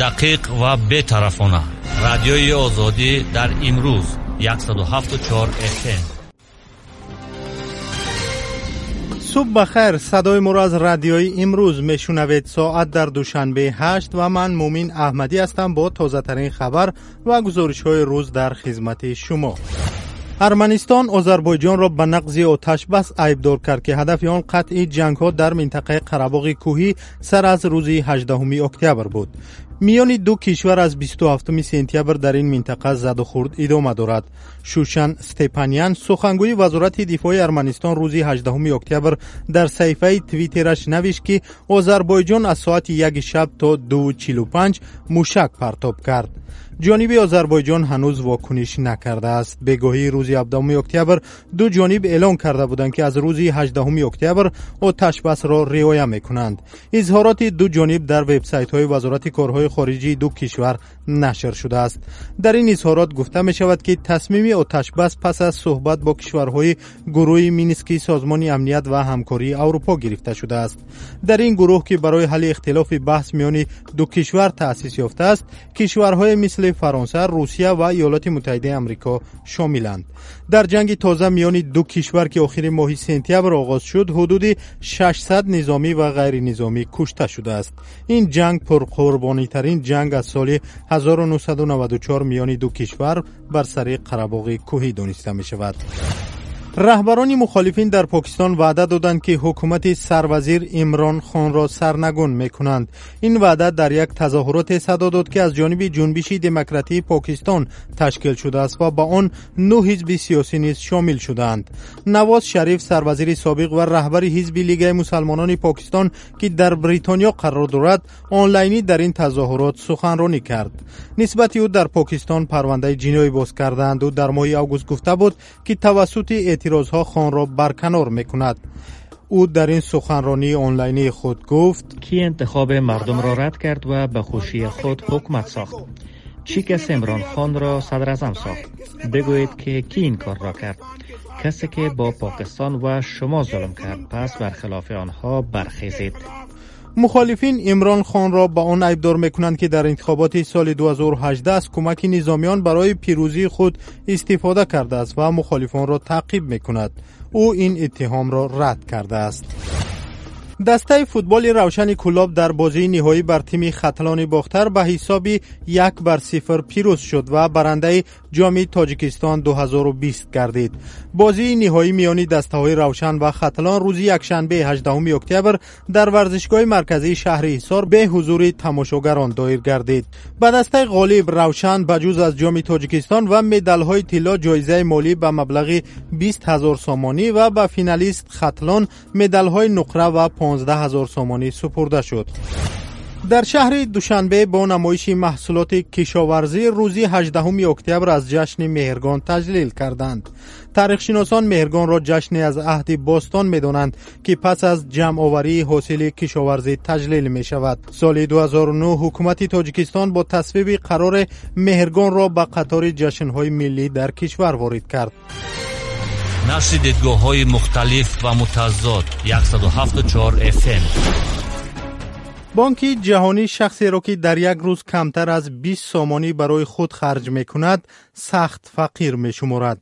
دقیق و بی‌طرفانه رادیوی آزادی در امروز 174 FM صبح بخیر. صدای ما از رادیوی امروز میشنوید. ساعت در دوشنبه 8 و من مومین احمدی هستم با تازه‌ترین خبر و گزارش‌های روز در خدمت شما. Арманистон озарбойҷонро ба нақзи оташбас айбдор кард ки ҳадафи он қатъи ҷангҳо дар минтақаи қарабоғи кӯҳӣ сар аз рӯзи 18 октябр буд. Миёни ду кишвар аз 27 сентябр дар ин минтақа задухурд идома дорад. Шушан степанян сухангӯи вазорати дифои арманистон рӯзи 18 октябр дар саҳифаи твиттераш навишт ки озарбойҷон аз соати яги шаб то 245 мушак партоб кард جانب آذربایجان هنوز واکنش نکرده است. به گوهی روز 17 اکتبر دو جانب اعلام کرده بودند که از روز 18 اکتبر آتش بس را رعایت می‌کنند. اظهارات دو جانب در وبسایت های وزارت کارهای خارجی دو کشور نشر شده است. در این اظهارات گفته می شود که تصمیم آتش بس پس از صحبت با کشورهای گروه مینسکی سازمان امنیت و همکاری اروپا گرفته شده است. در این گروه که برای حل اختلاف بحث میان دو کشور تأسیس یافته است کشورهای مثل فرانسه، روسیه و ایالات متحده آمریکا شاملند. در جنگ تازه میان دو کشور که آخر ماه سپتامبر آغاز شد، حدود 600 نظامی و غیر نظامی کشته شده است. این جنگ پرقربانی ترین جنگ از سال 1994 میان دو کشور بر سر قره‌باغ کوهی دانسته می شود. Раҳбарони мухолифин дар покистон ваъда доданд ки ҳукумати сарвазир имрон хонро сарнагун мекунанд. Ин ваъда дар як тазоҳуроте садо дод ки аз ҷониби ҷунбиши демократии покистон ташкил шудааст ва ба он нӯ ҳизби сиёсӣ низ шомил шудаанд навоз шариф сарвазири собиқ ва раҳбари ҳизби лигаи мусалмонони покистон ки дар бритониё қарор дорад онлайнӣ дар ин тазоҳурот суханронӣ кард. Нисбати ӯ дар покистон парвандаи ҷиноӣ боз кардаанд. Ӯ дар моҳи август гуфта буд ки тавассути اعتراضها خان را برکنار می‌کند. او در این سخنرانی آنلاینی خود گفت کی انتخاب مردم را رد کرد و به خوشی خود حکومت ساخت؟ چی کس امران خان را صدر ازم ساخت؟ بگویید که کی این کار را کرد؟ کسی که با پاکستان و شما ظلم کرد پس برخلاف آنها برخیزید. مخالفین امران خان را با آن عیبدار می‌کنند که در انتخابات سال 2018 از کمک نظامیان برای پیروزی خود استفاده کرده است و مخالفان را تعقیب می‌کند. او این اتهام را رد کرده است. дастаи футболи равшани кулоб дар бозии ниҳоӣ бар тими хатлони бохтар ба ҳисоби як бар сифр пирӯз шуд ва барандаи ҷоми тоҷикистон 2020 гардид бозии ниҳоӣ миёни дастаҳои равшан ва хатлон рӯзи якшанбе 18 октябр дар варзишгоҳи марказии шаҳри ҳисор бе ҳузури тамошогарон доир гардид ба дастаи ғолиб равшан ба ҷуз аз ҷоми тоҷикистон ва медалҳои тилло ҷоизаи молӣ ба маблағи 20 ҳазор сомонӣ ва ба финалист хатлон медалҳои нуқра ва 15 ҳазор сомонӣ супурда шуд дар шаҳри душанбе бо намоиши маҳсулоти кишоварзӣ рӯзи 18 октябр аз ҷашни меҳргон таҷлил карданд таърихшиносон меҳргонро ҷашне аз аҳди бостон медонанд ки пас аз ҷамъоварии ҳосили кишоварзӣ таҷлил мешавад соли 2009 ҳукумати тоҷикистон бо тасвиби қарори меҳргонро ба қатори ҷашнҳои миллӣ дар кишвар ворид кард нашри дидгоҳҳои мухталиф ва мутазод 174 fm бонки ҷаҳонӣ шахсеро ки дар як рӯз камтар аз бист сомонӣ барои худ харҷ мекунад сахт фақир мешуморад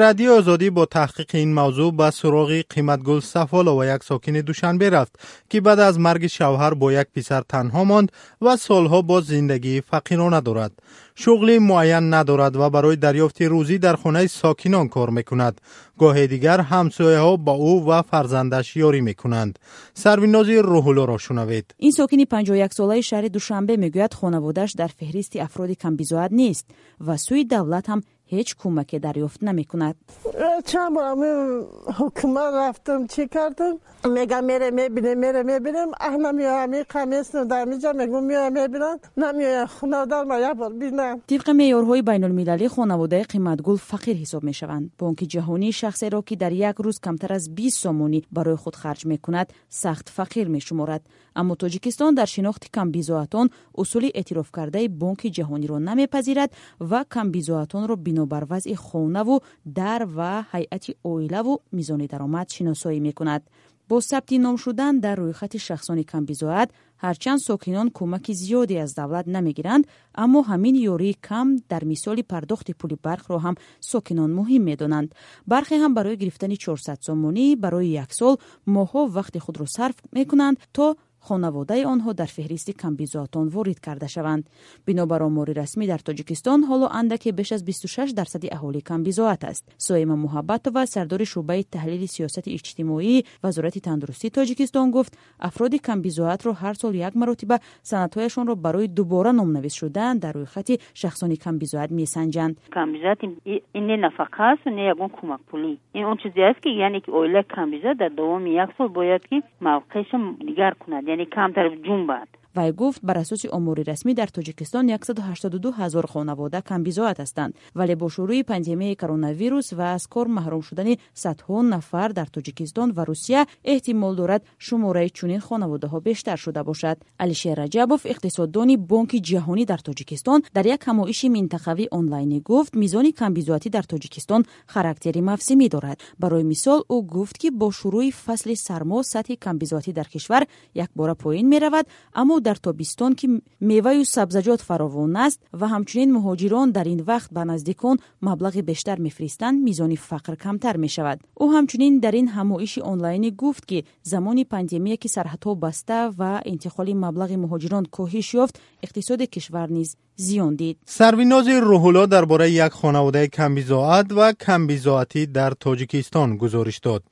радиои озодӣ бо таҳқиқи ин мавзӯъ ба суроғи қиматгул сафолова як сокини душанбе рафт ки баъд аз марги шавҳар бо як писар танҳо монд ва солҳо боз зиндагии фақирона дорад شغل معین ندارد و برای دریافت روزی در خانه ساکنان کار می‌کند. گاه دیگر همسایه ها با او و فرزندش یاری می‌کنند. سرویناز روحولو را شنوید. این ساکن 51 ساله شهر دوشنبه می‌گوید خانواده در فهرست افراد کم نیست و سوی دولت هم هیچ کمک دریافت نمی کند چند بار حکومت رفتم چی کردم؟ میگم میره می‌بینه میره می‌بینم. احنا میوه همی قمیس در میجا میگم میای می‌بینم نمیوه خونه دارم ما یه بار بینم طبق میارهای بین المللی خانواده قیمتگل فقیر حساب می شوند بانک جهانی شخصی را که در یک روز کمتر از 20 سومونی برای خود خرج می کند سخت فقیر می شمارد اما تاجیکستان در شناخت کم بیزاعتان اصول اعتراف کرده بانک جهانی را نمیپذیرد و کم بیزاعتان را бинобар вазъи хонаву дар ва ҳайати оилаву мизони даромад шиносоӣ мекунад бо сабти ном шудан дар рӯйхати шахсони камбизоат ҳарчанд сокинон кӯмаки зиёде аз давлат намегиранд аммо ҳамин ёрии кам дар мисоли пардохти пули барқро ҳам сокинон муҳим медонанд бархе ҳам барои гирифтани 400 сомонӣ барои як сол моҳҳо вақти худро сарф мекунанд то хонаводаи онҳо дар феҳристи камбизоатон ворид карда шаванд. Бинобар омори расмӣ дар тоҷикистон ҳоло андаке беш аз 26 дарсади аҳолӣ камбизоат аст. Соима муҳаббатова сардори шӯъбаи таҳлили сиёсати иҷтимоӣ вазорати тандурустии тоҷикистон гуфт афроди камбизоатро ҳар сол як маротиба санадҳояшонро барои дубора номнавис шудан дар рӯйхати шахсони камбизоат месанҷанд камбизоат не нафақа асту не ягон кӯмакпулӣ ин он чизе аст ки яъне ки оила камбизоат дар давоми як сол бояд ки мавқеаша дигар кунад یعنی کمتر جنبد вай гуфт бар асоси омори расмӣ дар тоҷикистон 182 ҳазор хонавода камбизоат ҳастанд вале бо шурӯи пандемияи коронавирус ва аз кор маҳрум шудани садҳо нафар дар тоҷикистон ва русия эҳтимол дорад шумораи чунин хонаводаҳо бештар шуда бошад. Алишер раҷабов иқтисоддони бонки ҷаҳонӣ дар тоҷикистон дар як ҳамоиши минтақавӣ онлайнӣ гуфт мизони камбизоатӣ дар тоҷикистон характери мавсимӣ дорад. Барои мисол ӯ гуфт ки бо шурӯи фасли сармо сатҳи камбизоатӣ дар кишвар якбора поин меравад аммо дар тобистон ки меваю сабзаҷот фаровон аст ва ҳамчунин муҳоҷирон дар ин вақт ба наздикон маблағи бештар мефиристанд мизони фақр камтар мешавад ӯ ҳамчунин дар ин ҳамоиши онлайнӣ гуфт ки замони пандемия ки сарҳадҳо баста ва интиқоли маблағи муҳоҷирон коҳиш ёфт иқтисоди кишвар низ зиён дид сарвинози рӯҳулло дар бораи як хонаводаи камбизоат ва камбизоатӣ дар тоҷикистон гузориш дод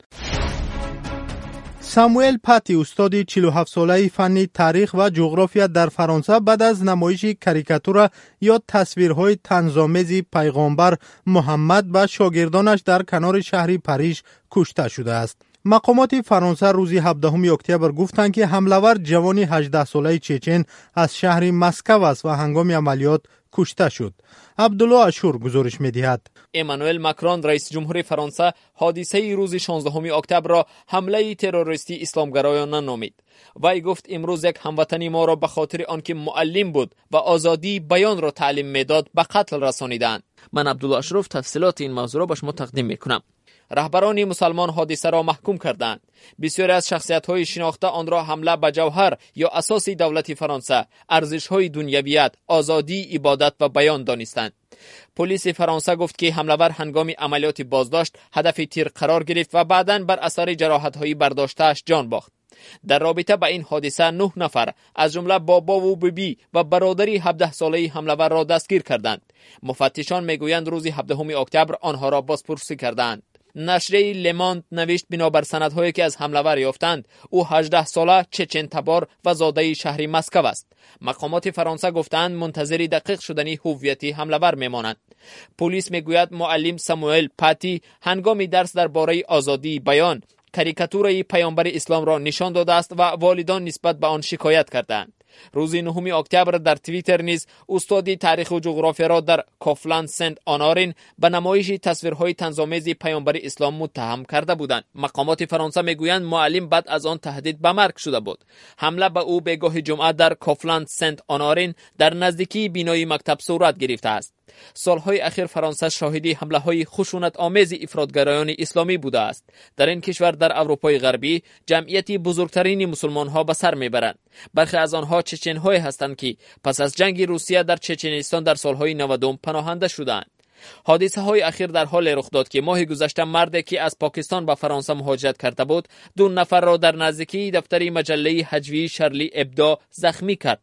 самуэл пати устоди 47солаи фанни таърих ва ҷуғрофия дар фаронса баъд аз намоиши карикатура ё тасвирҳои танзомези пайғомбар муҳаммад ба шогирдонаш дар канори шаҳри париж кушта шудааст мақомоти фаронса рӯзи 17 октябр гуфтанд ки ҳамлавар ҷавони 18солаи чечен аз шаҳри москав аст ва ҳангоми амалиёт کشته شد. عبدالله اشور گزارش می‌دهد. امانوئل مکران رئیس جمهور فرانسه حادثه روز 16 اکتبر را حمله تروریستی اسلامگرایانه نامید وی گفت امروز یک هموطنی ما را به خاطر آنکه معلم بود و آزادی بیان را تعلیم می‌داد به قتل رسانیدند من عبدالله اشرف تفصیلات این موضوع را به شما تقدیم می‌کنم. رهبران مسلمان حادثه را محکوم کردند. بسیاری از شخصیت های شناخته آن را حمله به جوهر یا اساس دولت فرانسه ارزش های دنیویت آزادی عبادت و بیان دانستند. پلیس فرانسه گفت که حملهور هنگام عملیات بازداشت هدف تیر قرار گرفت و بعدا بر اثر جراحت های برداشتهاش جان باخت. در رابطه با این حادثه نه نفر از جمله بابا و بیبی و برادری 17 ساله حملهور را دستگیر کردند. مفتشان می‌گویند روز 17 اکتبر آنها را بازپرسی کردند нашрияи лемонт навишт бинобар санадҳое ки аз ҳамлавар ёфтанд. Ӯ ҳаждаҳсола чечентабор ва зодаи шаҳри москав аст. Мақомоти фаронса гуфтаанд мунтазири дақиқ шудани ҳуввияти ҳамлавар мемонанд пулис мегӯяд муаллим самуэл пати ҳангоми дарс дар бораи озодии баён. Карикатураи паёмбари исломро нишон додааст ва волидон нисбат ба он шикоят кардаанд рӯзи 9 октябр дар твиттер низ устоди таъриху ҷуғрофияро дар кофланд сент онорин ба намоиши тасвирҳои танзомези паёмбари ислом муттаҳам карда буданд. Мақомоти фаронса мегӯянд муаллим баъд аз он таҳдид ба марг шуда буд. Ҳамла ба ӯ бегоҳи ҷумъа дар кофланд сент онорин дар наздикии бинои мактаб сурат гирифтааст солҳои ахир фаронса шоҳиди ҳамлаҳои хушунатомези ифротгароёни исломӣ будааст. Дар ин кишвар дар аврупои ғарбӣ ҷамъияти бузургтарини мусулмонҳо ба сар мебаранд. Бархе аз онҳо чеченҳое ҳастанд ки пас аз ҷанги русия дар чеченистон дар солҳои навадум паноҳанда шудаанд ҳодисаҳои ахир дар ҳоле рух дод ки моҳи гузашта марде ки аз покистон ба фаронса муҳоҷират карда буд ду нафарро дар наздикии дафтари маҷаллаи ҳаҷвии шарли эбдо захмӣ кард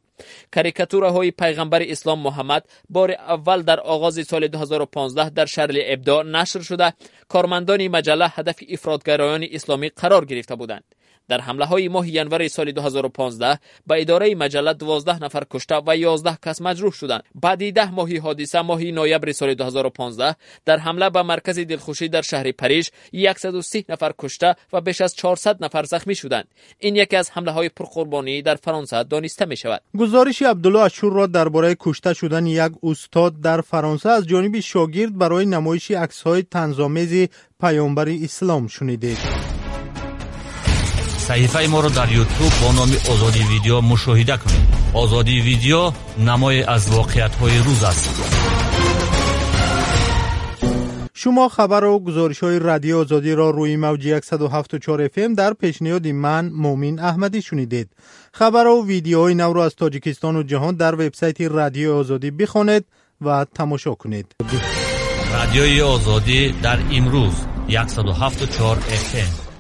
карикатураҳои пайғамбари ислом муҳаммад бори аввал дар оғози соли 2015 дар шарли эбдо нашр шуда. Кормандони маҷалла ҳадафи ифротгароёни исломӣ қарор гирифта буданд در حمله های ماه ینور سال 2015 به اداره مجله 12 نفر کشته و 11 کس مجروح شدند. بعد 10 ماهی حادثه ماهی نوامبر سال 2015 در حمله به مرکز دلخوشی در شهر پریش 130 نفر کشته و بیش از 400 نفر زخمی شدند. این یکی از حمله های پرقربانی در فرانسه دانسته می شود گزارش عبدالله اشور را درباره کشته شدن یک استاد در فرانسه از جانب شاگرد برای نمایش عکس‌های تنظامیز پیامبر اسلام شنیدید саҳифаи моро дар ютуб бо номи озоди видео мушоҳида кунед озоди видео намое аз воқеатҳои рӯз аст шумо хабару гузоришҳои радиои озодиро рӯи мавҷи 174 фм дар пешниҳоди ман муъмин аҳмадӣ шунидед хабару видеоҳои навро аз тоҷикистону ҷаҳон дар вебсайти радиои озодӣ бихонед ва тамошо кунед радиои озодӣ дар имрӯз 174 фм